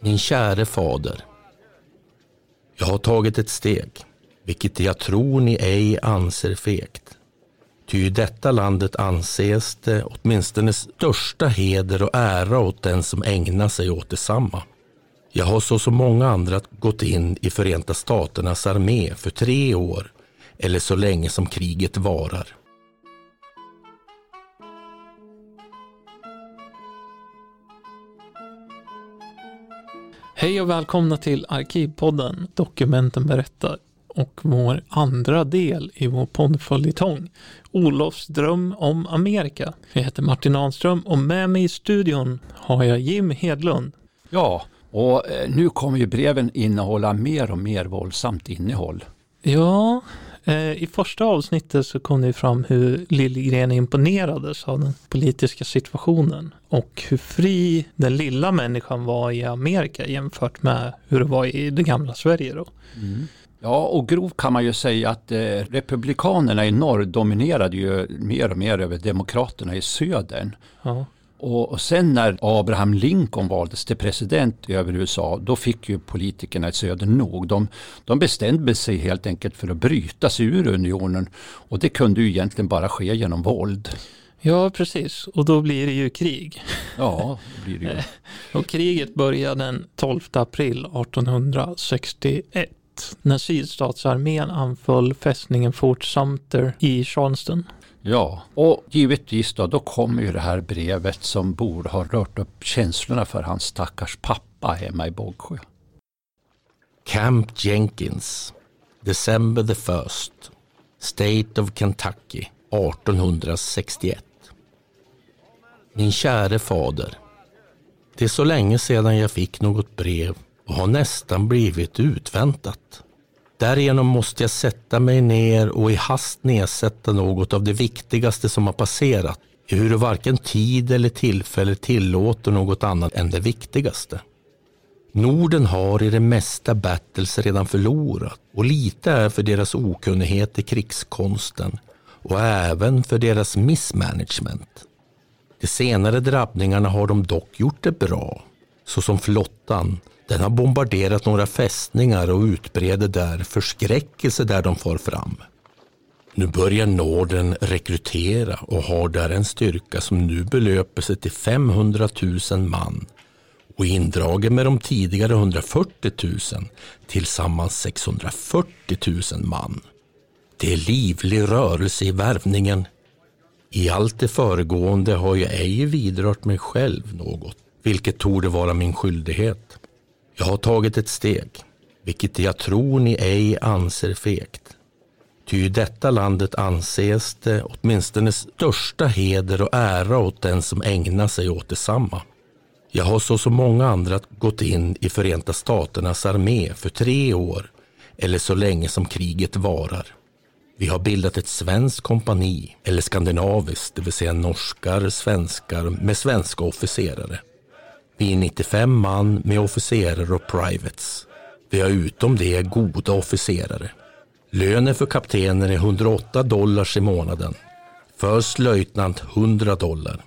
Min käre fader. Jag har tagit ett steg, vilket jag tror ni ej anser fegt. Ty i detta landet anses det åtminstone största heder och ära åt den som ägnar sig åt detsamma. Jag har så som många andra gått in i Förenta Staternas armé för tre år eller så länge som kriget varar. Hej och välkomna till Arkivpodden Dokumenten berättar och vår andra del i vår poddföljetong Olofs dröm om Amerika. Jag heter Martin Ahnström och med mig i studion har jag Jim Hedlund. Ja, och eh, nu kommer ju breven innehålla mer och mer våldsamt innehåll. Ja, i första avsnittet så kom det fram hur Liljegren imponerades av den politiska situationen och hur fri den lilla människan var i Amerika jämfört med hur det var i det gamla Sverige. Då. Mm. Ja, och grovt kan man ju säga att eh, republikanerna i norr dominerade ju mer och mer över demokraterna i södern. Ja. Och, sen när Abraham Lincoln valdes till president över USA, då fick ju politikerna i söder nog. De, de bestämde sig helt enkelt för att bryta sig ur unionen och det kunde ju egentligen bara ske genom våld. Ja, precis. Och då blir det ju krig. Ja, det blir det ju. och kriget började den 12 april 1861 när sydstatsarmén anföll fästningen Fort Sumter i Charleston. Ja, och givetvis då, då kommer ju det här brevet som borde ha rört upp känslorna för hans stackars pappa hemma i Bågsjö. Camp Jenkins, December the 1st, State of Kentucky, 1861. Min käre fader. Det är så länge sedan jag fick något brev och har nästan blivit utväntat. Därigenom måste jag sätta mig ner och i hast nedsätta något av det viktigaste som har passerat, ehuru varken tid eller tillfälle tillåter något annat än det viktigaste. Norden har i det mesta battles redan förlorat och lite är för deras okunnighet i krigskonsten och även för deras missmanagement. De senare drabbningarna har de dock gjort det bra, såsom flottan den har bombarderat några fästningar och utbreder där förskräckelse där de far fram. Nu börjar Norden rekrytera och har där en styrka som nu belöper sig till 500 000 man och indragen med de tidigare 140 000 tillsammans 640 000 man. Det är livlig rörelse i värvningen. I allt det föregående har jag ej vidrört mig själv något, vilket torde vara min skyldighet. Jag har tagit ett steg, vilket jag tror ni ej anser fegt. Ty i detta landet anses det åtminstone största heder och ära åt den som ägnar sig åt detsamma. Jag har så som många andra gått in i Förenta Staternas armé för tre år eller så länge som kriget varar. Vi har bildat ett svenskt kompani, eller skandinaviskt, det vill säga norskar, svenskar med svenska officerare. Vi är 95 man med officerare och privates. Vi har utom det goda officerare. Lönen för kaptenen är 108 dollars i månaden. Först löjtnant 100 dollar.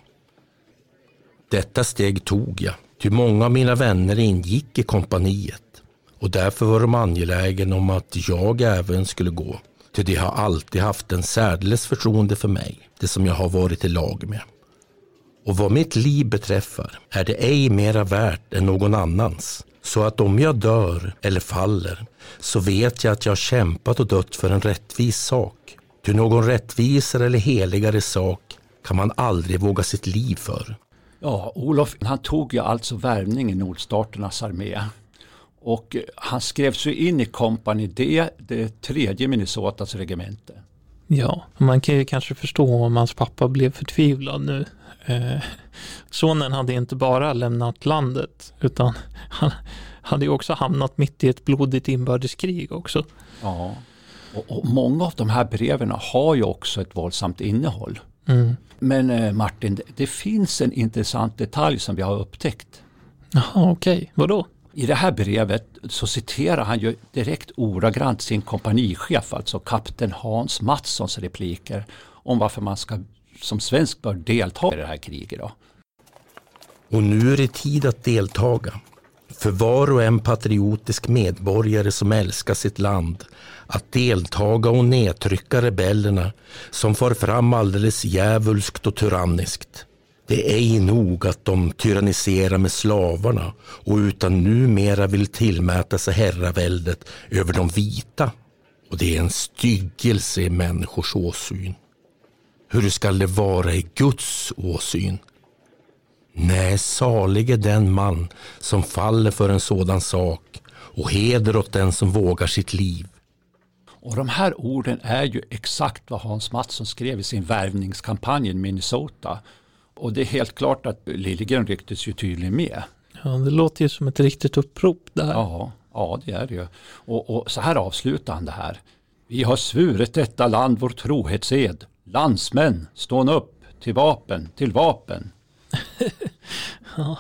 Detta steg tog jag, ty många av mina vänner ingick i kompaniet och därför var de angelägna om att jag även skulle gå. Ty de har alltid haft en särdeles förtroende för mig, det som jag har varit i lag med. Och vad mitt liv beträffar är det ej mera värt än någon annans. Så att om jag dör eller faller så vet jag att jag har kämpat och dött för en rättvis sak. Ty någon rättvisare eller heligare sak kan man aldrig våga sitt liv för. Ja, Olof han tog ju alltså värvning i nordstaternas armé. Och han skrevs ju in i Company D, det tredje Minnesotas regemente. Ja, man kan ju kanske förstå om hans pappa blev förtvivlad nu Eh, sonen hade inte bara lämnat landet utan han hade ju också hamnat mitt i ett blodigt inbördeskrig också. Ja, och, och många av de här breven har ju också ett våldsamt innehåll. Mm. Men eh, Martin, det, det, finns en intressant detalj som vi har upptäckt. Jaha, okej. Okay. Vadå? I det här brevet så citerar han ju direkt ordagrant sin kompanichef, alltså kapten Hans Mattssons repliker om varför man ska som svensk bör delta i det här kriget. Då. Och nu är det tid att deltaga. för var och en patriotisk medborgare som älskar sitt land att deltaga och nedtrycka rebellerna som far fram alldeles djävulskt och tyranniskt. Det är ej nog att de tyranniserar med slavarna och utan numera vill tillmäta sig herraväldet över de vita. Och det är en styggelse i människors åsyn. Hur skall det vara i Guds åsyn? Nej, salig är den man som faller för en sådan sak och heder åt den som vågar sitt liv. Och de här orden är ju exakt vad Hans Mattsson skrev i sin värvningskampanj i Minnesota. Och det är helt klart att Liljegren rycktes ju tydligen med. Ja, det låter ju som ett riktigt upprop där. Ja, ja det är det ju. Och, och så här avslutar han det här. Vi har svurit detta land vår trohetsed. Landsmän, stån upp, till vapen, till vapen. ja.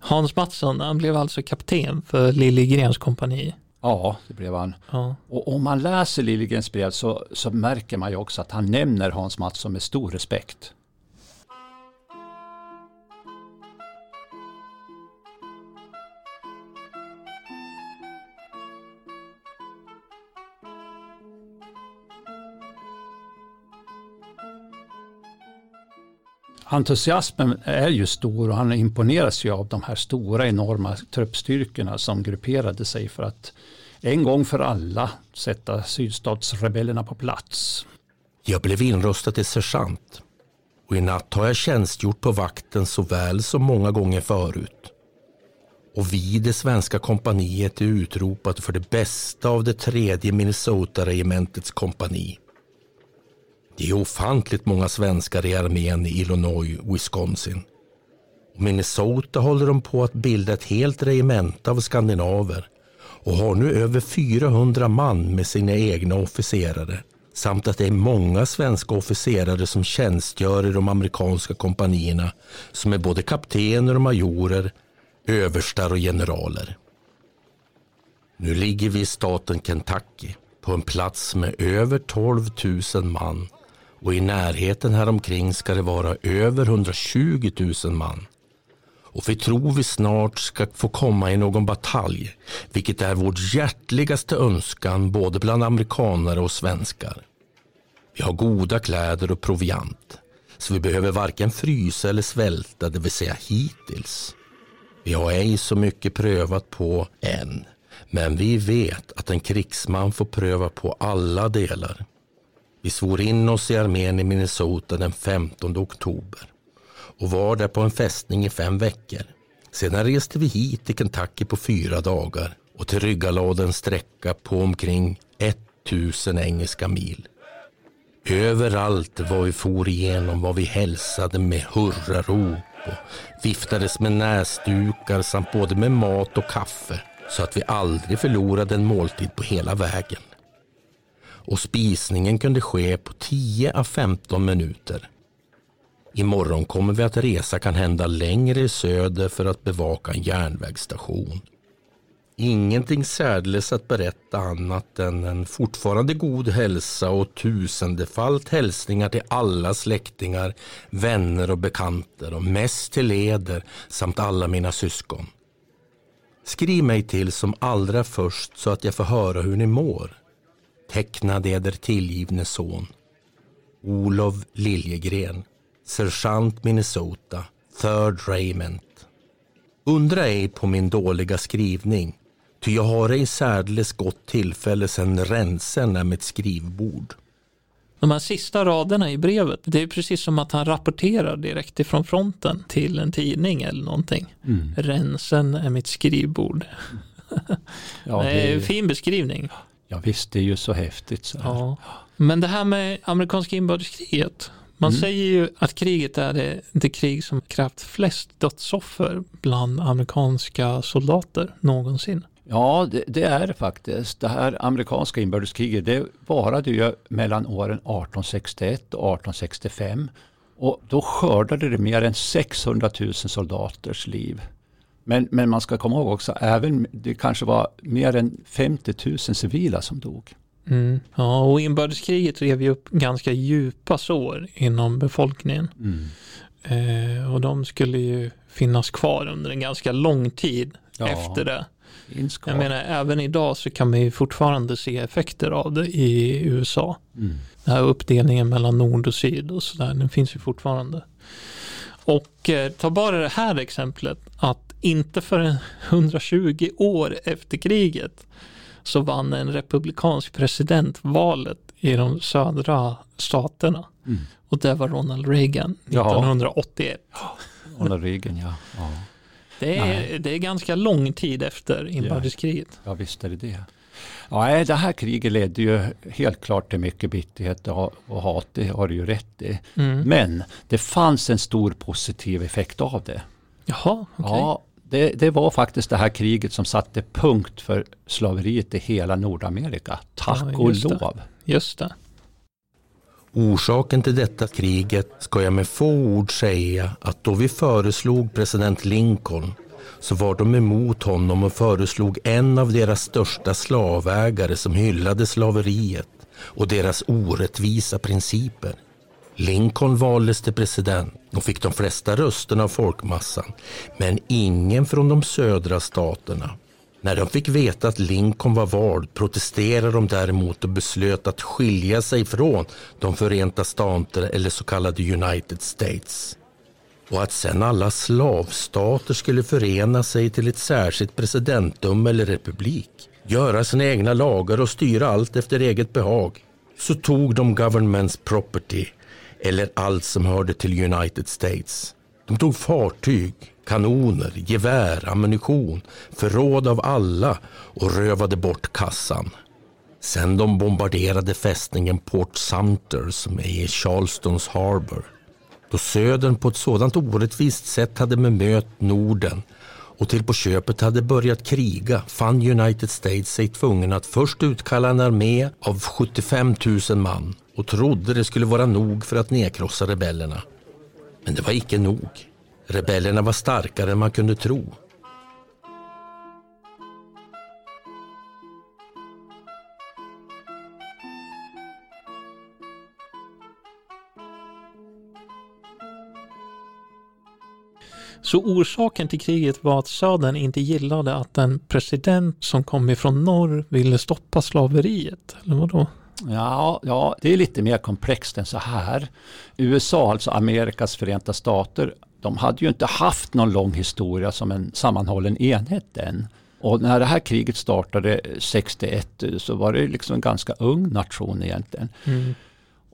Hans Mattsson, han blev alltså kapten för Liljegrens kompani. Ja, det blev han. Ja. Och om man läser Liljegrens brev så, så märker man ju också att han nämner Hans Mattsson med stor respekt. Entusiasmen är ju stor och han imponeras ju av de här stora enorma truppstyrkorna som grupperade sig för att en gång för alla sätta sydstatsrebellerna på plats. Jag blev inröstad till sergeant och i natt har jag tjänstgjort på vakten såväl som många gånger förut. Och vi, i det svenska kompaniet, är utropat för det bästa av det tredje Minnesota-regementets kompani. Det är ofantligt många svenskar i armén i Illinois Wisconsin. Och Minnesota håller de på att bilda ett helt regemente av skandinaver och har nu över 400 man med sina egna officerare samt att det är många svenska officerare som tjänstgör i de amerikanska kompanierna som är både kaptener och majorer, överstar och generaler. Nu ligger vi i staten Kentucky på en plats med över 12 000 man och i närheten häromkring ska det vara över 120 000 man. Och vi tror vi snart ska få komma i någon batalj, vilket är vår hjärtligaste önskan både bland amerikanare och svenskar. Vi har goda kläder och proviant, så vi behöver varken frysa eller svälta, det vill säga hittills. Vi har ej så mycket prövat på än, men vi vet att en krigsman får pröva på alla delar. Vi svor in oss i armén i Minnesota den 15 oktober och var där på en fästning i fem veckor. Sedan reste vi hit till Kentucky på fyra dagar och tillryggalade en sträcka på omkring 1000 engelska mil. Överallt var vi for igenom var vi hälsade med hurrarop och viftades med näsdukar samt både med mat och kaffe så att vi aldrig förlorade en måltid på hela vägen och spisningen kunde ske på 10 à 15 minuter. Imorgon kommer vi att resa kan hända längre i söder för att bevaka en järnvägsstation. Ingenting särdeles att berätta annat än en fortfarande god hälsa och tusendefalt hälsningar till alla släktingar, vänner och bekanter och mest till leder samt alla mina syskon. Skriv mig till som allra först så att jag får höra hur ni mår tecknad eder tillgivne son. Olof Liljegren, sergeant Minnesota, Third Regiment. Undra ej på min dåliga skrivning, ty jag har ej särdeles gott tillfälle sen rensen är mitt skrivbord. De här sista raderna i brevet, det är precis som att han rapporterar direkt ifrån fronten till en tidning eller någonting. Mm. Rensen är mitt skrivbord. ja, det är en fin beskrivning. Ja visst, det är ju så häftigt. Så ja. Men det här med amerikanska inbördeskriget. Man mm. säger ju att kriget är det, det krig som krävt flest dödsoffer bland amerikanska soldater någonsin. Ja, det, det, är det faktiskt. Det här amerikanska inbördeskriget det varade ju mellan åren 1861 och 1865. Och då skördade det mer än 600 000 soldaters liv. Men, men man ska komma ihåg också, även det kanske var mer än 50 000 civila som dog. Mm. Ja, och inbördeskriget rev ju upp ganska djupa sår inom befolkningen. Mm. Eh, och de skulle ju finnas kvar under en ganska lång tid Ja. efter det. Inska. Jag menar, även idag så kan man ju fortfarande se effekter av det i USA. Mm. Den här uppdelningen mellan nord och syd och sådär, den finns ju fortfarande. Och eh, ta bara det här exemplet att inte förrän 120 år efter kriget så vann en republikansk president valet i de södra staterna. Mm. Och det var Ronald Reagan Ja. 1981. Ronald Reagan, ja. ja. Det är, det är ganska lång tid efter inbördeskriget. Ja, visst är det det. Ja, det här kriget ledde ju helt klart till mycket bitterhet och hat, det har du ju rätt i. Mm. Men det fanns en stor positiv effekt av det. Jaha, okej. Ja, det, det var faktiskt det här kriget som satte punkt för slaveriet i hela Nordamerika. Tack Ja, och just det. lov. Just det. Orsaken till detta kriget ska jag med få ord säga att då vi föreslog president Lincoln så var de emot honom och föreslog en av deras största slavägare som hyllade slaveriet och deras orättvisa principer. Lincoln valdes till president och fick de flesta rösterna av folkmassan, men ingen från de södra staterna. När de fick veta att Lincoln var vald protesterade de däremot och beslöt att skilja sig från de Förenta Staterna eller så kallade United States. Och att sen alla slavstater skulle förena sig till ett särskilt presidentdöme eller republik, göra sina egna lagar och styra allt efter eget behag, så tog de governments property, eller allt som hörde till United States. De tog fartyg, kanoner, gevär, ammunition, förråd av alla och rövade bort kassan. Sen de bombarderade fästningen Port Sumter som är i Charlestons Harbor. Då södern på ett sådant orättvist sätt hade bemött Norden och till på köpet hade börjat kriga fann United States sig tvungen att först utkalla en armé av 75 000 man och trodde det skulle vara nog för att nedkrossa rebellerna. Men det var icke nog. Rebellerna var starkare än man kunde tro. Så orsaken till kriget var att södern inte gillade att en president som kom ifrån norr ville stoppa slaveriet. Eller vadå? Ja, ja, det är lite mer komplext än så här. USA, alltså Amerikas förenta stater, de hade ju inte haft någon lång historia som en sammanhållen enhet än. Och när det här kriget startade 61 så var det liksom en ganska ung nation egentligen. Mm.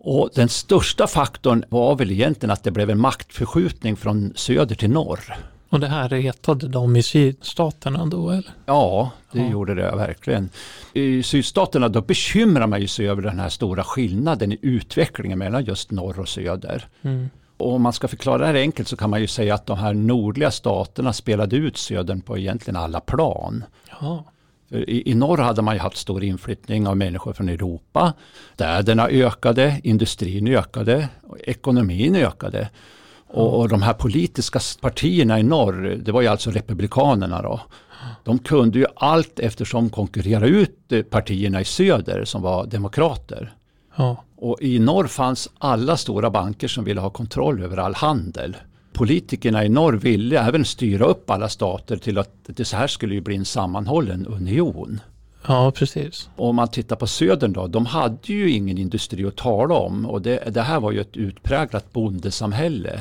Och den största faktorn var väl egentligen att det blev en maktförskjutning från söder till norr. Och det här retade de i sydstaterna då eller? Ja, det Ja. gjorde det verkligen. I sydstaterna då bekymrar man ju sig över den här stora skillnaden i utvecklingen mellan just norr och söder. Mm. Och om man ska förklara det här enkelt så kan man ju säga att de här nordliga staterna spelade ut södern på egentligen alla plan. Ja. I, I norr hade man ju haft stor inflyttning av människor från Europa. Städerna ökade, industrin ökade, och ekonomin ökade. Och, och de här politiska partierna i norr, det var ju alltså republikanerna då. De kunde ju allt eftersom konkurrera ut eh, partierna i söder som var demokrater. Ja. Och i norr fanns alla stora banker som ville ha kontroll över all handel. Politikerna i norr ville även styra upp alla stater till att det så här skulle ju bli en sammanhållen union. ja, precis. Om man tittar på södern då, de hade ju ingen industri att tala om och det, det här var ju ett utpräglat bondesamhälle.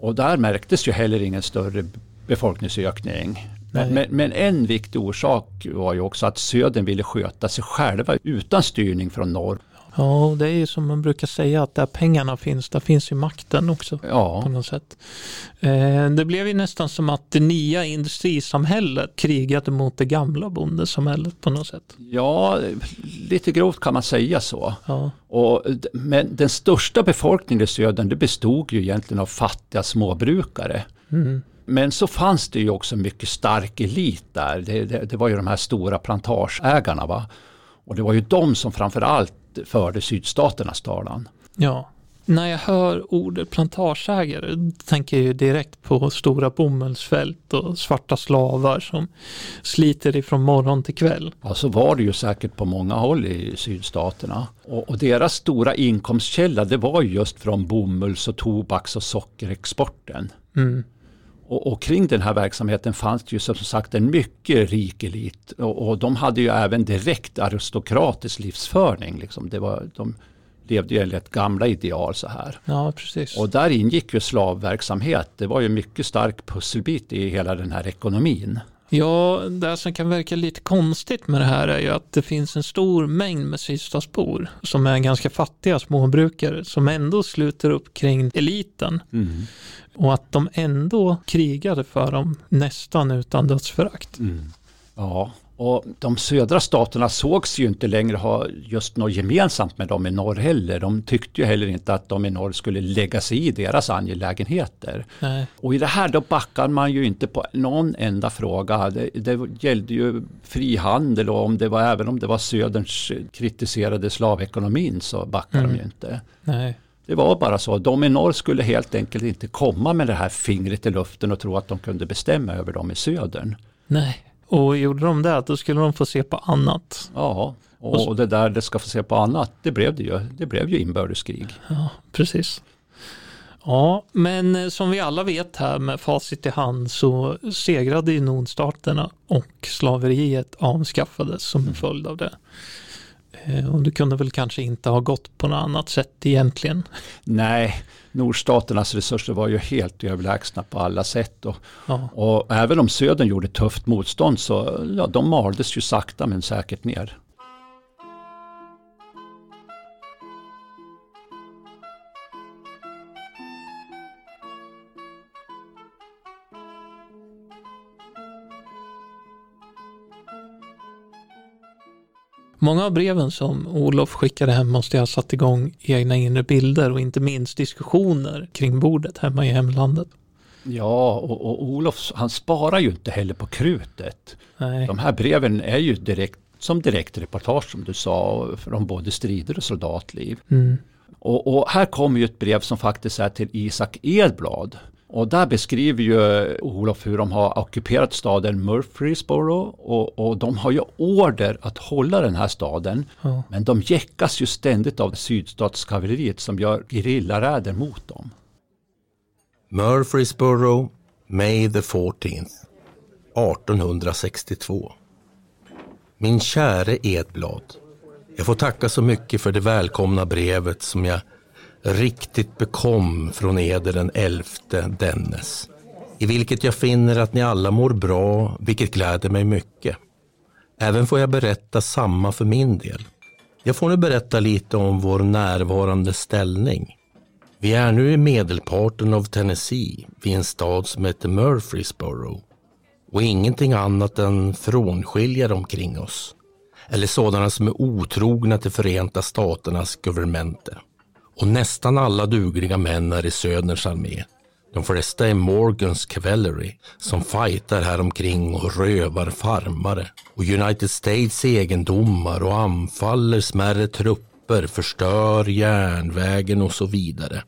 Och där märktes ju heller ingen större befolkningsökning. Men, men en viktig orsak var ju också att södern ville sköta sig själva utan styrning från norr. Ja, det är ju som man brukar säga att där pengarna finns, där finns ju makten också. på Ja, något sätt. Eh, det blev ju nästan som att det nya industrisamhället krigade mot det gamla bondesamhället på något sätt. ja, lite grovt kan man säga så. Ja, Och, men den största befolkningen i södern det bestod ju egentligen av fattiga småbrukare. mm. Men så fanns det ju också mycket stark elit där. Det, det, det var ju de här stora plantageägarna. Va? Och det var ju de som framförallt förde sydstaternas talan. ja. När jag hör ordet plantageägare tänker jag direkt på stora bomullsfält och svarta slavar som sliter ifrån morgon till kväll. Ja, så var det ju säkert på många håll i sydstaterna. Och, och deras stora inkomstkälla det var ju just från bomulls och tobaks och sockerexporten. Mm. Och, och, kring den här verksamheten fanns det ju som sagt en mycket rik elit. Och, och de hade ju även direkt aristokratisk livsföring. Liksom. Det var, de levde ju enligt gamla ideal så här. Ja, precis. Och där ingick ju slavverksamhet. Det var ju mycket stark pusselbit i hela den här ekonomin. Ja, det som kan verka lite konstigt med det här är ju att det finns en stor mängd med sydstatsbor som är ganska fattiga småbrukare som ändå sluter upp kring eliten. Mm. Och att de ändå krigade för dem nästan utan dödsförakt. Mm. Ja, och de södra staterna sågs ju inte längre ha just något gemensamt med dem i norr heller. De tyckte ju heller inte att de i norr skulle lägga sig i deras angelägenheter. Nej. Och i det här då backar man ju inte på någon enda fråga. Det, det gällde ju frihandel och om det var, även om det var söderns kritiserade slavekonomin så backade mm. de ju inte. Nej. Det var bara så. De i norr skulle helt enkelt inte komma med det här fingret i luften och tro att de kunde bestämma över dem i södern. Nej. Och gjorde de det, då skulle de få se på annat. Ja, och, och det där det ska få se på annat, det blev det ju. Det blev ju inbördeskrig. Ja, precis. Ja, men eh, som vi alla vet här med facit i hand så segrade ju nordstaterna och slaveriet avskaffades som en mm. följd av det. Eh, och det kunde väl kanske inte ha gått på något annat sätt egentligen. Nej, nordstaternas resurser var ju helt överlägsna på alla sätt. Och, ja. och även om södern gjorde tufft motstånd så ja, de maldes ju sakta men säkert ner. Många av breven som Olof skickade hem måste ha satt igång egna inre bilder och inte minst diskussioner kring bordet hemma i hemlandet. Ja, och, och Olof han sparar ju inte heller på krutet. Nej. De här breven är ju direkt som direkt reportage som du sa från både strider och soldatliv. Mm. Och, och, här kommer ju ett brev som faktiskt är till Isak Edblad och där beskriver ju Olof hur de har ockuperat staden Murfreesboro och, och de har ju order att hålla den här staden. Ja. Men de jäckas ju ständigt av sydstatskavalleriet som gör gerillaräder mot dem. Murfreesboro, May the 14th, 1862. Min käre Edblad. Jag får tacka så mycket för det välkomna brevet som jag riktigt bekom från eder den elfte dennes. I vilket jag finner att ni alla mår bra, vilket gläder mig mycket. Även får jag berätta samma för min del. Jag får nu berätta lite om vår närvarande ställning. Vi är nu i medelparten av Tennessee, vid en stad som heter Murfreesboro. Och ingenting annat än frånskiljare omkring oss. Eller sådana som är otrogna till Förenta Staternas governmente och nästan alla dugliga män är i Söderns armé. De flesta är Morgans Cavalry som fightar häromkring och rövar farmare och United States egendomar och anfaller smärre trupper, förstör järnvägen och så vidare.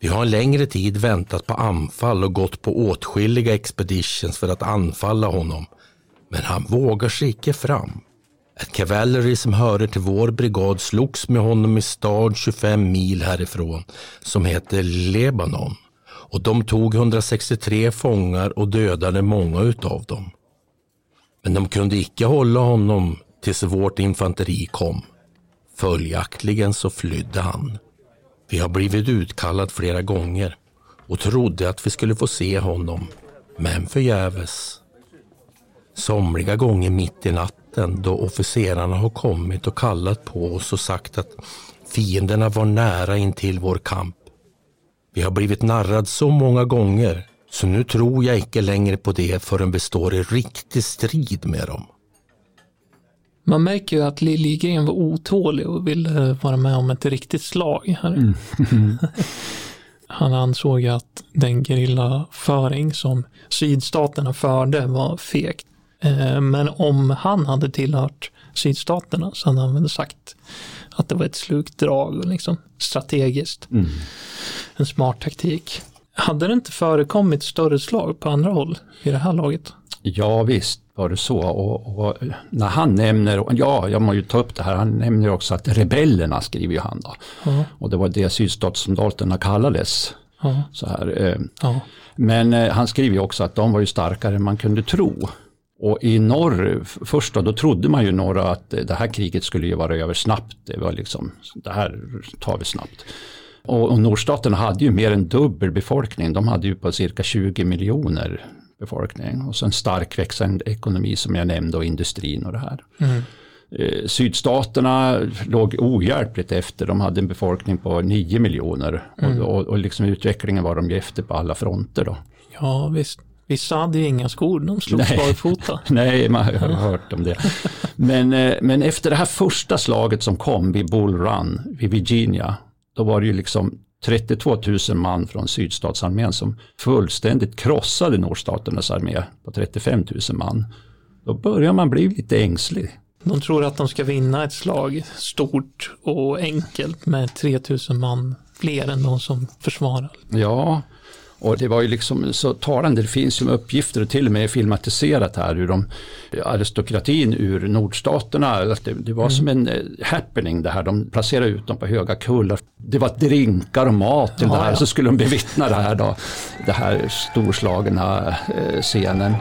Vi har en längre tid väntat på anfall och gått på åtskilliga expeditions för att anfalla honom. Men han vågar sig icke fram. Ett kavalleri som hörde till vår brigad slogs med honom i stad 25 mil härifrån som heter Lebanon och de tog 163 fångar och dödade många utav dem. Men de kunde icke hålla honom tills vårt infanteri kom. Följaktligen så flydde han. Vi har blivit utkallad flera gånger och trodde att vi skulle få se honom, men förgäves. Somliga gånger mitt i natten då officerarna har kommit och kallat på oss och sagt att fienderna var nära intill vår kamp. Vi har blivit narrad så många gånger så nu tror jag icke längre på det förrän vi står i riktig strid med dem. Man märker ju att Liljegren var otålig och ville vara med om ett riktigt slag här. Mm. Han ansåg att den gerillaföring som sydstaterna förde var fegt. Eh, men om han hade tillhört sydstaterna så hade han väl sagt att det var ett slukt drag och liksom strategiskt. Mm. En smart taktik. Hade det inte förekommit större slag på andra håll i det här laget? Ja visst var det så och, och, när han nämner, ja jag må ju ta upp det här, han nämner också att rebellerna skriver ju han då. Mm. Och det var det sydstatssoldaterna kallades Ja. Så här, eh, Ja. men eh, han skriver också att de var ju starkare än man kunde tro. Och i norr, först då, då trodde man ju norra att det här kriget skulle ju vara över snabbt. Det var liksom, det här tar vi snabbt. Och, och nordstaterna hade ju mer än dubbel befolkning. De hade ju på cirka 20 miljoner befolkning. Och så en stark växande ekonomi som jag nämnde och industrin och det här. Mm. Eh, Sydstaterna låg ohjälpligt efter. De hade en befolkning på 9 miljoner. Mm. Och, och, och liksom utvecklingen var de ju efter på alla fronter då. ja, visst. Vissa hade ju inga skor, de slogs barfota. Nej, man har hört om det. Men, eh, men efter det här första slaget som kom vid Bull Run vid Virginia, då var det ju liksom 32 000 man från sydstatsarmén som fullständigt krossade nordstaternas armé på 35 000 man. Då börjar man bli lite ängslig. De tror att de ska vinna ett slag stort och enkelt med 3000 man fler än de som försvarar. Ja, och det var ju liksom så talande, det finns ju uppgifter och till och med filmatiserat här hur de, aristokratin ur nordstaterna, att det, det var som en eh, happening det här, de placerade ut dem på höga kullar. Det var drinkar och mat till Ja, det här, ja. så skulle de bevittna det här då, det här storslagna eh, scenen.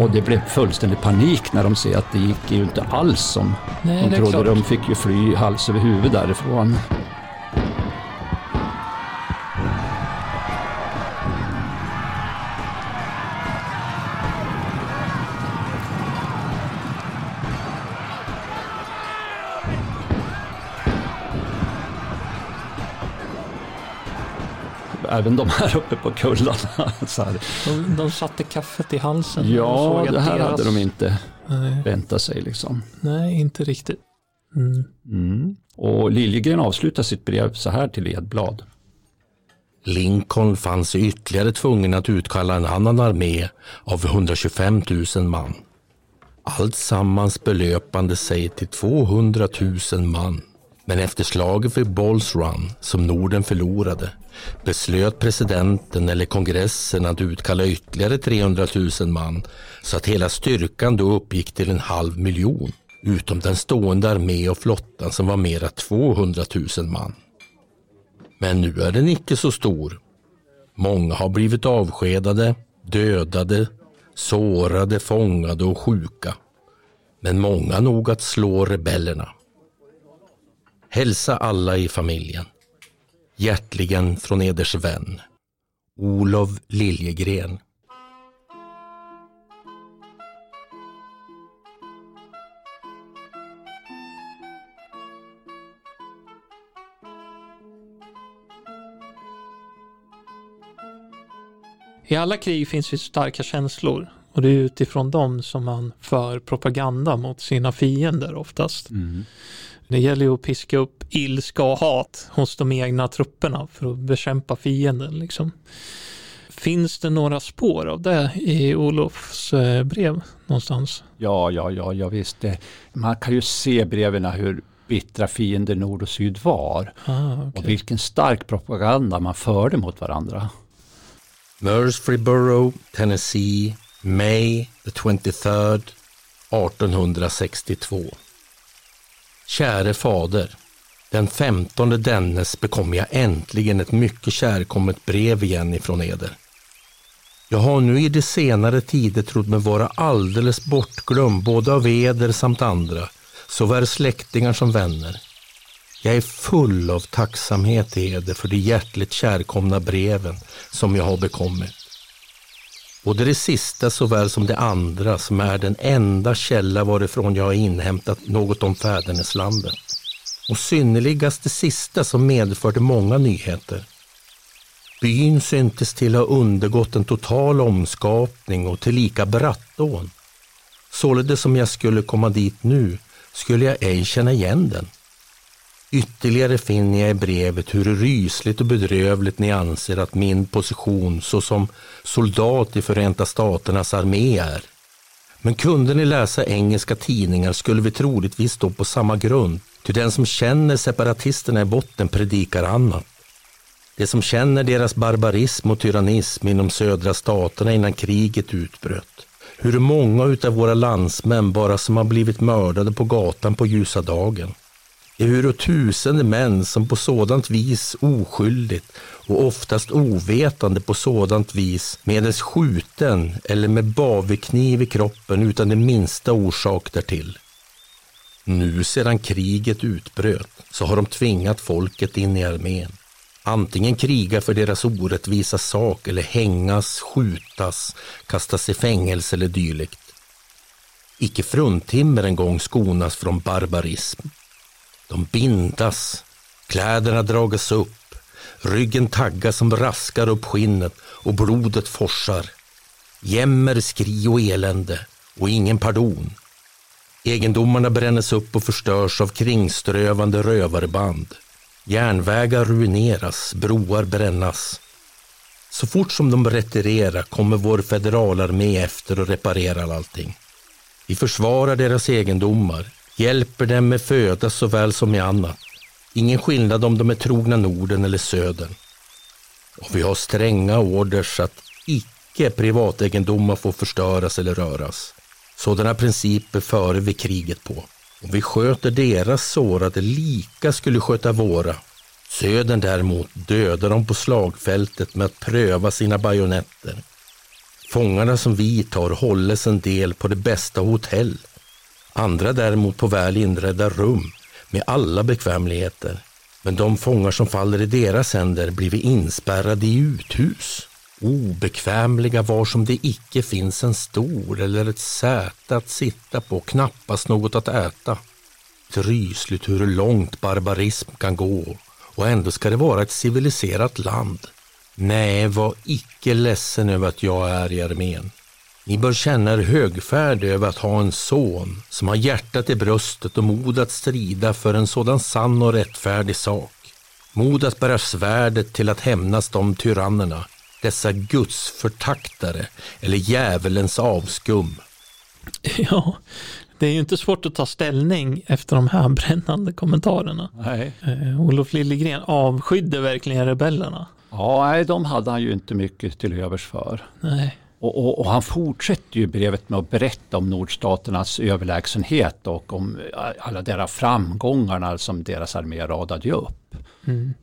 Och det blev fullständig panik när de ser att det gick ju inte alls som Nej, de trodde. De fick ju fly hals över huvud därifrån. Även de här uppe på kullarna. Så här. De, de satte kaffet i halsen. Ja, det här deras- hade de inte Nej, väntat sig liksom. nej, inte riktigt. Mm. Mm. Och Liljegren avslutar sitt brev så här till Edblad. Lincoln fann sig ytterligare tvungen att utkalla en annan armé av 125 000 man. Allt sammans belöpande sig till 200 000 man. Men efter slaget vid Balls Run, som Norden förlorade, beslöt presidenten eller kongressen att utkalla ytterligare 300 000 man så att hela styrkan då uppgick till en halv miljon, utom den stående armé och flottan som var mera 200 000 man. Men nu är den icke så stor. Många har blivit avskedade, dödade, sårade, fångade och sjuka. Men många nog att slå rebellerna. Hälsa alla i familjen. Hjärtligen från eders vän. Olof Liljegren. I alla krig finns ju starka känslor och det är utifrån dem som man för propaganda mot sina fiender oftast. Det gäller ju att piska upp ilska och hat hos de egna trupperna för att bekämpa fienden. Liksom. Finns det några spår av det i Olofs eh, brev någonstans? Ja, ja, ja, ja visst. Det, man kan ju se breven hur bittra fiender nord och syd var. Ah, Och okej. vilken stark propaganda man förde mot varandra. Murfreesboro, Tennessee, May the 23rd 1862. Käre fader. Den 15 dennes bekom jag äntligen ett mycket kärkommet brev igen ifrån eder. Jag har nu i de senare tider trott mig vara alldeles bortglömd både av eder samt andra, såväl släktingar som vänner. Jag är full av tacksamhet till eder för de hjärtligt kärkomna breven som jag har bekommit. Både det sista såväl som det andra som är den enda källa varifrån jag har inhämtat något om fäderneslandet. Och synnerligast det sista som medförde många nyheter. Byn syntes till ha undergått en total omskapning och tillika brattån. Således som jag skulle komma dit nu skulle jag ej känna igen den. Ytterligare finner jag i brevet hur rysligt och bedrövligt ni anser att min position såsom soldat i Förenta Staternas armé är. Men kunde ni läsa engelska tidningar skulle vi troligtvis stå på samma grund, ty den som känner separatisterna i botten predikar annat. De som känner deras barbarism och tyrannism inom södra staterna innan kriget utbröt. Hur många utav våra landsmän bara som har blivit mördade på gatan på ljusa dagen ehuru tusende män som på sådant vis oskyldigt och oftast ovetande på sådant vis medes skjuten eller med bavekniv i kroppen utan den minsta orsak därtill. Nu sedan kriget utbröt så har de tvingat folket in i armén. Antingen kriga för deras orättvisa sak eller hängas, skjutas, kastas i fängelse eller dylikt. Icke fruntimmer en gång skonas från barbarism. De bindas, kläderna dragas upp, ryggen taggas som raskar upp skinnet och blodet forsar. Jämmer, skri och elände och ingen pardon. Egendomarna brännes upp och förstörs av kringströvande rövarband. Järnvägar ruineras, broar brännas. Så fort som de retirerar kommer vår federalarmé efter och reparerar allting. Vi försvarar deras egendomar, hjälper dem med föda såväl som med annat. Ingen skillnad om de är trogna Norden eller Södern. Och vi har stränga orders att icke privategendomar får förstöras eller röras. Sådana principer före vi kriget på. Om vi sköter deras sårade lika skulle sköta våra. Södern däremot dödar dem på slagfältet med att pröva sina bajonetter. Fångarna som vi tar hålles en del på det bästa hotell. Andra däremot på väl inredda rum med alla bekvämligheter. Men de fångar som faller i deras händer blir vi inspärrade i uthus. Obekvämliga var som det icke finns en stol eller ett säte att sitta på, knappast något att äta. Rysligt hur långt barbarism kan gå och ändå ska det vara ett civiliserat land. Nej, var icke ledsen över att jag är i armén. Ni bör känna er högfärd över att ha en son som har hjärtat i bröstet och mod att strida för en sådan sann och rättfärdig sak. Mod att bära svärdet till att hämnas de tyrannerna, dessa gudsförtaktare eller djävulens avskum. Ja, det är ju inte svårt att ta ställning efter de här brännande kommentarerna. Nej. Eh, Olof Liljegren avskydde verkligen rebellerna. Ja, nej, de hade han ju inte mycket till övers för. Nej. Och, och, och, han fortsätter ju brevet med att berätta om nordstaternas överlägsenhet och om eh, alla deras framgångar som deras armé radade upp. Mm.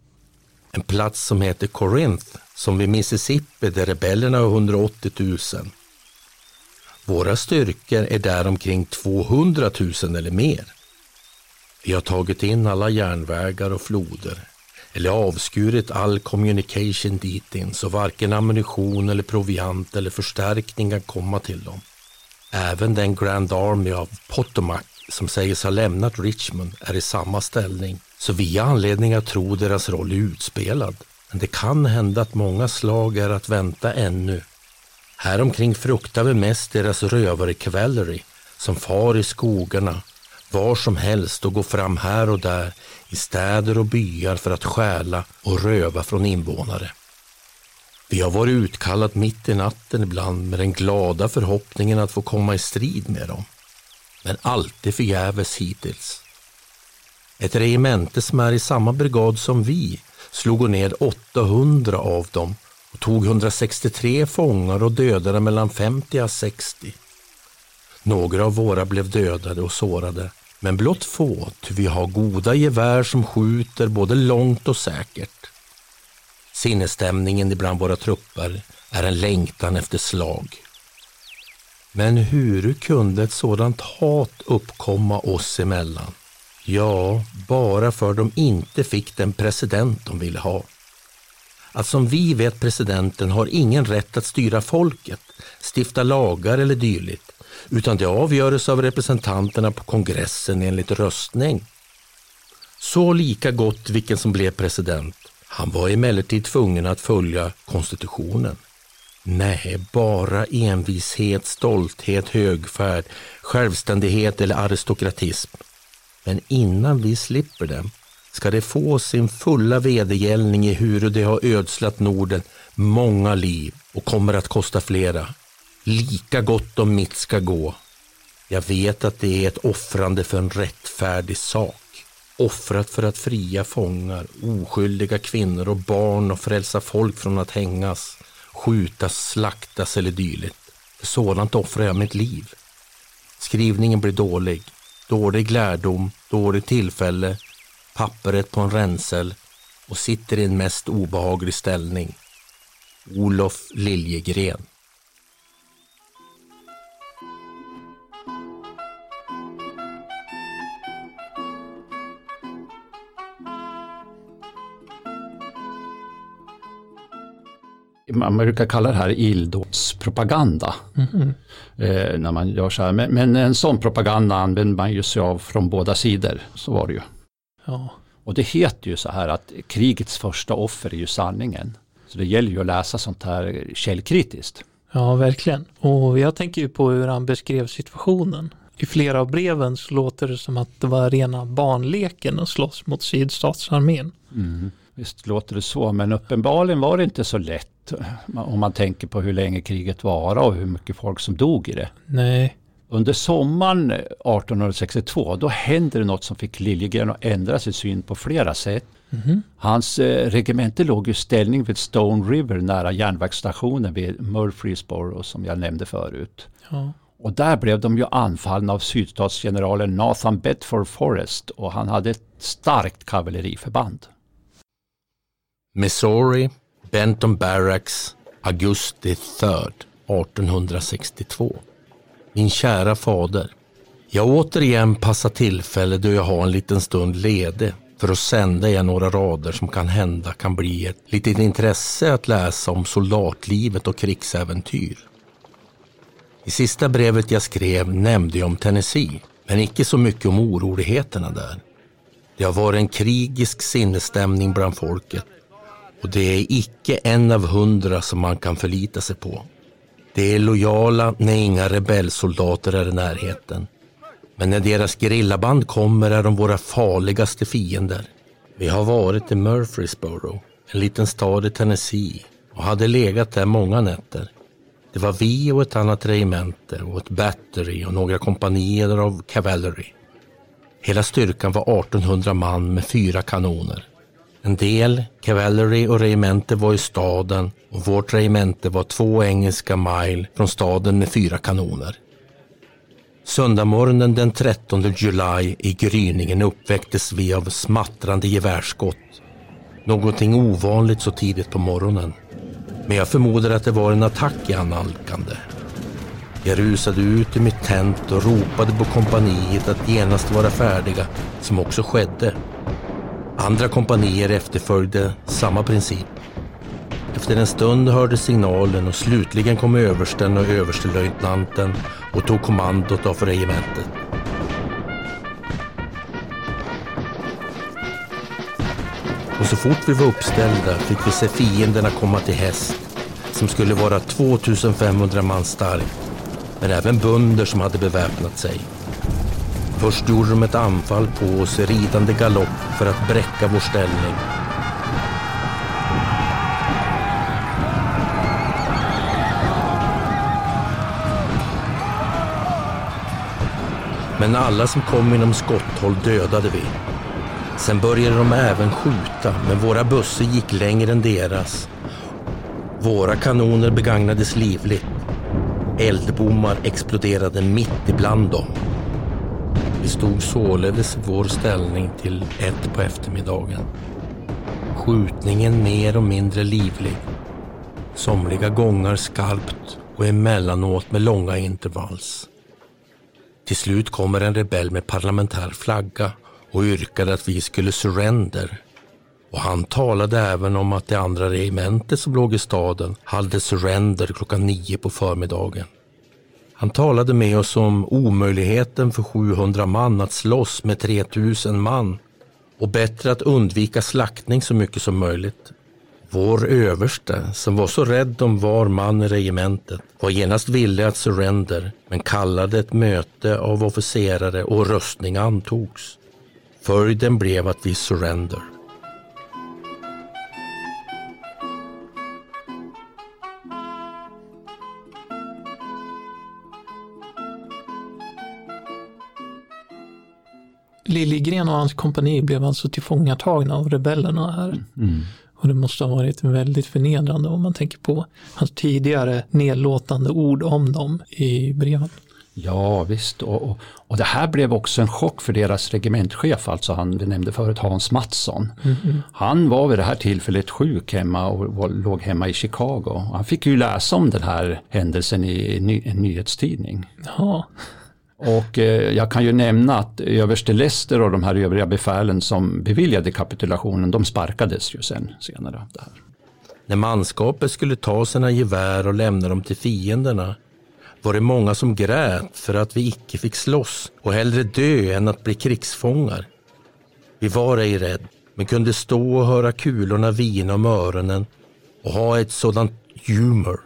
En plats som heter Corinth, som vid Mississippi där rebellerna har 180 000. Våra styrkor är där omkring 200 000 eller mer. Vi har tagit in alla järnvägar och floder, eller avskurit all communication dit in så varken ammunition eller proviant eller förstärkning kan komma till dem. Även den Grand Army av Potomac som sägs ha lämnat Richmond är i samma ställning, så vi har anledning att tro deras roll är utspelad. Men det kan hända att många slag är att vänta ännu. Häromkring fruktar vi mest deras rövare cavalry som far i skogarna var som helst och går fram här och där i städer och byar för att stjäla och röva från invånare. Vi har varit utkallat mitt i natten ibland med den glada förhoppningen att få komma i strid med dem. Men alltid förgäves hittills. Ett regemente som är i samma brigad som vi slog ner 800 av dem och tog 163 fångar och dödade mellan 50 och 60. Några av våra blev dödade och sårade men blott få, ty vi har goda gevär som skjuter både långt och säkert. Sinnesstämningen ibland våra trupper är en längtan efter slag. Men hur kunde ett sådant hat uppkomma oss emellan? Ja, bara för de inte fick den president de ville ha. Att som vi vet presidenten har ingen rätt att styra folket, stifta lagar eller dylikt utan det avgörs av representanterna på kongressen enligt röstning. Så lika gott vilken som blev president. Han var emellertid tvungen att följa konstitutionen. Nej, bara envishet, stolthet, högfärd, självständighet eller aristokratism. Men innan vi slipper dem ska det få sin fulla vedergällning i hur det har ödslat Norden många liv och kommer att kosta flera. Lika gott om mitt ska gå. Jag vet att det är ett offrande för en rättfärdig sak. Offrat för att fria fångar, oskyldiga kvinnor och barn och frälsa folk från att hängas, skjutas, slaktas eller dylikt. För sådant offrar jag mitt liv. Skrivningen blir dålig. Dålig lärdom, dåligt tillfälle, pappret på en ränsel och sitter i en mest obehaglig ställning. Olof Liljegren. Man brukar kalla det här illdådspropaganda. Mm. Eh, när man gör så här. Men, men, en sån propaganda använder man ju sig av från båda sidor. Så var det ju. Ja. Och det heter ju så här att krigets första offer är ju sanningen. Så det gäller ju att läsa sånt här källkritiskt. Ja, verkligen. Och jag tänker ju på hur han beskrev situationen. I flera av breven så låter det som att det var rena barnleken att slåss mot sydstatsarmén. Mm. Visst låter det så, men uppenbarligen var det inte så lätt om man tänker på hur länge kriget var och hur mycket folk som dog i det. Nej. Under sommaren 1862 då hände det något som fick Liljegren att ändra sin syn på flera sätt. Mm. Hans eh, regemente låg i ställning vid Stone River nära järnvägsstationen vid Murfreesboro som jag nämnde förut. Ja. Och där blev de ju anfallna av sydstatsgeneralen Nathan Bedford Forrest och han hade ett starkt kavalleriförband. Missouri, Benton Barracks, augusti 3, 1862. Min kära fader. Jag återigen passar tillfälle då jag har en liten stund ledig för att sända er några rader som kan hända kan bli ett litet intresse att läsa om soldatlivet och krigsäventyr. I sista brevet jag skrev nämnde jag om Tennessee, men icke så mycket om oroligheterna där. Det har varit en krigisk sinnesstämning bland folket och det är icke en av hundra som man kan förlita sig på. De är lojala när inga rebellsoldater är i närheten. Men när deras grillaband kommer är de våra farligaste fiender. Vi har varit i Murfreesboro, en liten stad i Tennessee och hade legat där många nätter. Det var vi och ett annat regemente och ett battery och några kompanier av cavalry. Hela styrkan var 1800 man med fyra kanoner. En del cavalry och regemente var i staden och vårt regemente var två engelska mile från staden med fyra kanoner. Söndagmorgonen den 13 juli i gryningen uppväcktes vi av smattrande gevärsskott. Någonting ovanligt så tidigt på morgonen. Men jag förmodar att det var en attack i analkande. Jag rusade ut i mitt tent och ropade på kompaniet att genast vara färdiga, som också skedde. Andra kompanier efterföljde samma princip. Efter en stund hördes signalen och slutligen kom översten och överstelöjtnanten och tog kommandot av regementet. Och så fort vi var uppställda fick vi se fienderna komma till häst som skulle vara 2500 man stark, men även bönder som hade beväpnat sig. Först gjorde de ett anfall på oss i ridande galopp för att bräcka vår ställning. Men alla som kom inom skotthåll dödade vi. Sen började de även skjuta, men våra bussar gick längre än deras. Våra kanoner begagnades livligt. Eldbommar exploderade mitt ibland dem. Vi stod således i vår ställning till ett på eftermiddagen. Skjutningen mer och mindre livlig. Somliga gånger skarpt och emellanåt med långa intervalls. Till slut kommer en rebell med parlamentär flagga och yrkade att vi skulle surrender. Och han talade även om att det andra regementet som låg i staden hade surrender klockan nio på förmiddagen. Han talade med oss om omöjligheten för 700 man att slåss med 3000 man och bättre att undvika slaktning så mycket som möjligt. Vår överste, som var så rädd om var man i regementet, var genast villig att surrender men kallade ett möte av officerare och röstning antogs. Följden blev att vi surrender. Liljegren och hans kompani blev alltså tillfångatagna av rebellerna här. Mm. Och det måste ha varit väldigt förnedrande om man tänker på hans tidigare nedlåtande ord om dem i breven. Ja visst, och, och, och, det här blev också en chock för deras regementchef, alltså han vi nämnde förut, Hans Mattsson. Mm -hmm. Han var vid det här tillfället sjuk hemma och, och låg hemma i Chicago. Han fick ju läsa om den här händelsen i ny, en nyhetstidning. Ja. Och eh, jag kan ju nämna att överste Lester och de här övriga befälen som beviljade kapitulationen, de sparkades ju sen senare. Det här. När manskapet skulle ta sina gevär och lämna dem till fienderna var det många som grät för att vi icke fick slåss och hellre dö än att bli krigsfångar. Vi var ej rädd, men kunde stå och höra kulorna vina om öronen och ha ett sådant humor.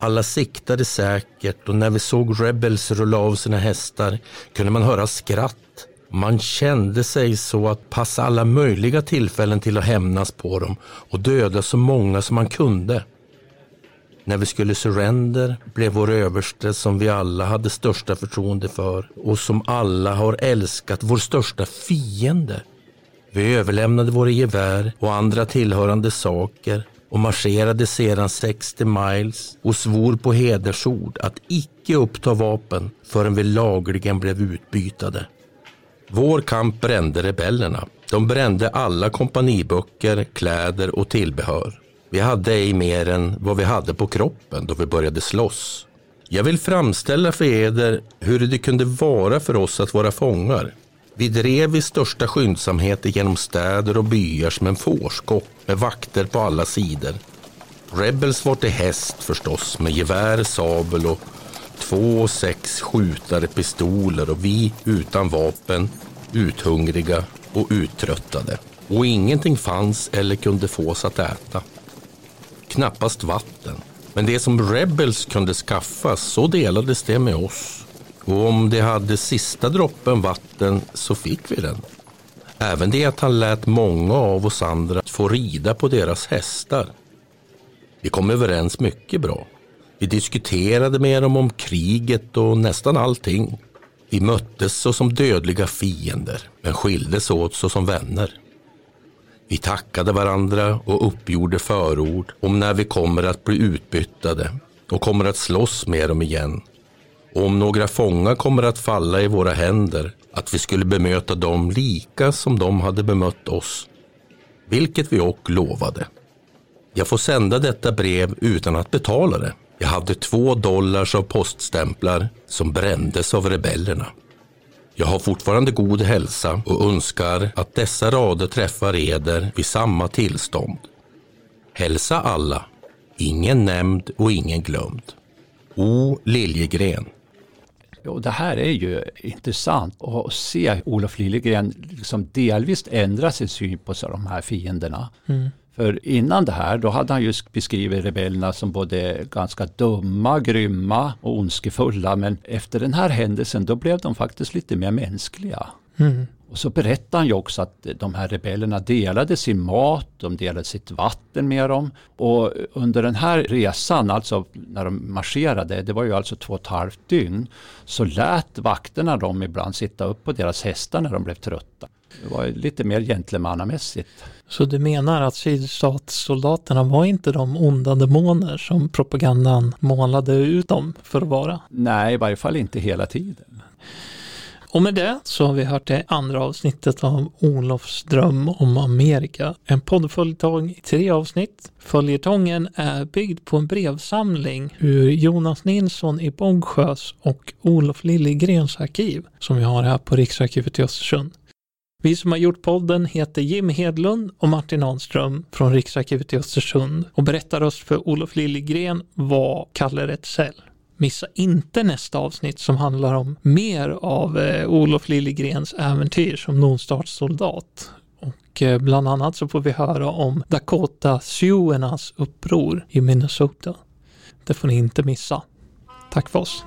Alla siktade säkert och när vi såg Rebels rulla av sina hästar kunde man höra skratt. Man kände sig så att passa alla möjliga tillfällen till att hämnas på dem och döda så många som man kunde. När vi skulle surrender blev vår överste som vi alla hade största förtroende för och som alla har älskat vår största fiende. Vi överlämnade våra gevär och andra tillhörande saker och marscherade sedan 60 miles och svor på hedersord att icke uppta vapen förrän vi lagligen blev utbytade. Vår kamp brände rebellerna. De brände alla kompaniböcker, kläder och tillbehör. Vi hade ej mer än vad vi hade på kroppen då vi började slåss. Jag vill framställa för eder hur det kunde vara för oss att vara fångar. Vi drev i största skyndsamhet genom städer och byar som en fårskock med vakter på alla sidor. Rebels var till häst förstås med gevär, sabel och två sex skjutare pistoler och vi utan vapen, uthungriga och uttröttade. Och ingenting fanns eller kunde fås att äta knappast vatten. Men det som Rebels kunde skaffa så delades det med oss. Och om det hade sista droppen vatten så fick vi den. Även det att han lät många av oss andra få rida på deras hästar. Vi kom överens mycket bra. Vi diskuterade med dem om kriget och nästan allting. Vi möttes såsom dödliga fiender, men skildes åt såsom vänner. Vi tackade varandra och uppgjorde förord om när vi kommer att bli utbyttade och kommer att slåss med dem igen. Och om några fångar kommer att falla i våra händer, att vi skulle bemöta dem lika som de hade bemött oss. Vilket vi och lovade. Jag får sända detta brev utan att betala det. Jag hade två dollars av poststämplar som brändes av rebellerna. Jag har fortfarande god hälsa och önskar att dessa rader träffar eder vid samma tillstånd. Hälsa alla, ingen nämnd och ingen glömd. O Liljegren. Jo, det här är ju intressant att se Olof Liljegren liksom delvis ändra sin syn på de här fienderna. Mm. För innan det här då hade han ju beskrivit rebellerna som både ganska dumma, grymma och ondskefulla. Men efter den här händelsen då blev de faktiskt lite mer mänskliga. Mm. Och så berättar han ju också att de här rebellerna delade sin mat, de delade sitt vatten med dem. Och under den här resan, alltså när de marscherade, det var ju alltså två och ett halvt dygn, så lät vakterna dem ibland sitta upp på deras hästar när de blev trötta. Det var lite mer gentlemannamässigt. Så du menar att sydstatssoldaterna var inte de onda demoner som propagandan målade ut dem för att vara? Nej, i varje fall inte hela tiden. Och med det så har vi hört det andra avsnittet av Olofs dröm om Amerika. En poddföljetong i tre avsnitt. Följetongen är byggd på en brevsamling ur Jonas Nilsson i Bångsjös och Olof Liljegrens arkiv som vi har här på Riksarkivet i Östersund. Vi som har gjort podden heter Jim Hedlund och Martin Ahnström från Riksarkivet i Östersund och berättarröst för Olof Liljegren var Kalle Retzell. Missa inte nästa avsnitt som handlar om mer av eh, Olof Liljegrens äventyr som nonstartssoldat. Och eh, bland annat så får vi höra om Dakota Siouernas uppror i Minnesota. Det får ni inte missa. Tack för oss.